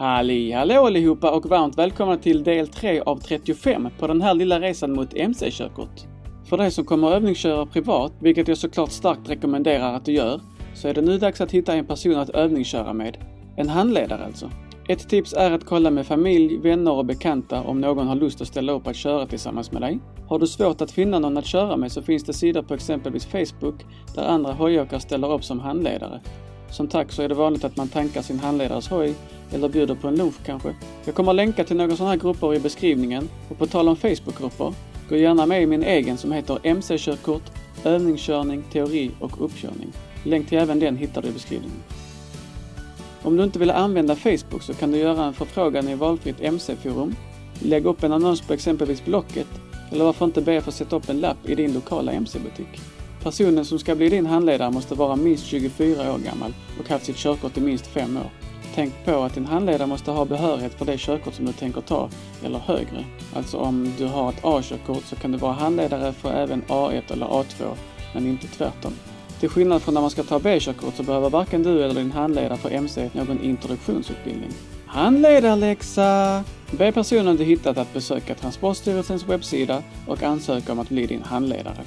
Halli hallå allihopa och varmt välkomna till del 3 av 35 på den här lilla resan mot MC-körkort. För dig som kommer övningsköra privat, vilket jag såklart starkt rekommenderar att du gör, så är det nu dags att hitta en person att övningsköra med. En handledare alltså. Ett tips är att kolla med familj, vänner och bekanta om någon har lust att ställa upp att köra tillsammans med dig. Har du svårt att finna någon att köra med så finns det sidor på exempelvis Facebook där andra hojåkare ställer upp som handledare. Som tack så är det vanligt att man tankar sin handledares hoj eller bjuder på en lunch kanske. Jag kommer att länka till några sådana här grupper i beskrivningen och på tal om Facebookgrupper, gå gärna med i min egen som heter MC-körkort, övningskörning, teori och uppkörning. Länk till även den hittar du i beskrivningen. Om du inte vill använda Facebook så kan du göra en förfrågan i valfritt MC-forum, lägga upp en annons på exempelvis Blocket eller varför inte be för att sätta upp en lapp i din lokala MC-butik. Personen som ska bli din handledare måste vara minst 24 år gammal och haft sitt körkort i minst 5 år. Tänk på att din handledare måste ha behörighet för det körkort som du tänker ta, eller högre. Alltså om du har ett A-körkort så kan du vara handledare för även A1 eller A2, men inte tvärtom. Till skillnad från när man ska ta B-körkort så behöver varken du eller din handledare för MC någon introduktionsutbildning. Handledarläxa! Be personen du hittat att besöka Transportstyrelsens webbsida och ansöka om att bli din handledare.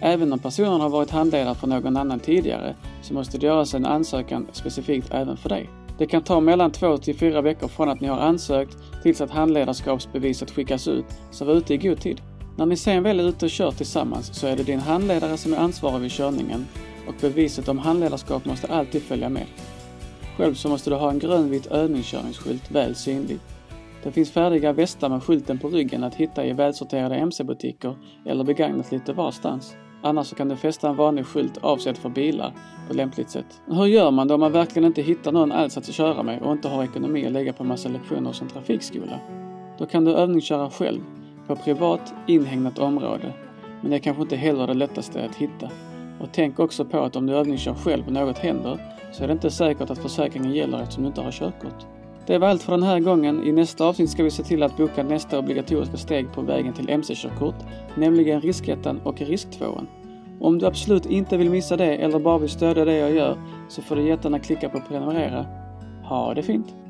Även om personen har varit handledare för någon annan tidigare så måste det göras en ansökan specifikt även för dig. Det kan ta mellan två till fyra veckor från att ni har ansökt tills att handledarskapsbeviset skickas ut, så var ute i god tid. När ni sen väl är ute och kör tillsammans så är det din handledare som är ansvarig vid körningen och beviset om handledarskap måste alltid följa med. Själv så måste du ha en grönvit övningskörningsskylt väl synlig. Det finns färdiga västar med skylten på ryggen att hitta i välsorterade MC-butiker eller begagnat lite varstans. Annars kan du fästa en vanlig skylt avsedd för bilar på lämpligt sätt. Hur gör man då om man verkligen inte hittar någon alls att köra med och inte har ekonomi att lägga på massa lektioner hos en trafikskola? Då kan du övningsköra själv på privat inhägnat område. Men det är kanske inte heller det lättaste att hitta. Och tänk också på att om du övningskör själv och något händer så är det inte säkert att försäkringen gäller eftersom du inte har körkort. Det var allt för den här gången. I nästa avsnitt ska vi se till att boka nästa obligatoriska steg på vägen till MC-körkort, nämligen riskettan och risktvåan. Om du absolut inte vill missa det eller bara vill stödja det jag gör så får du jättegärna klicka på prenumerera. Ha det fint!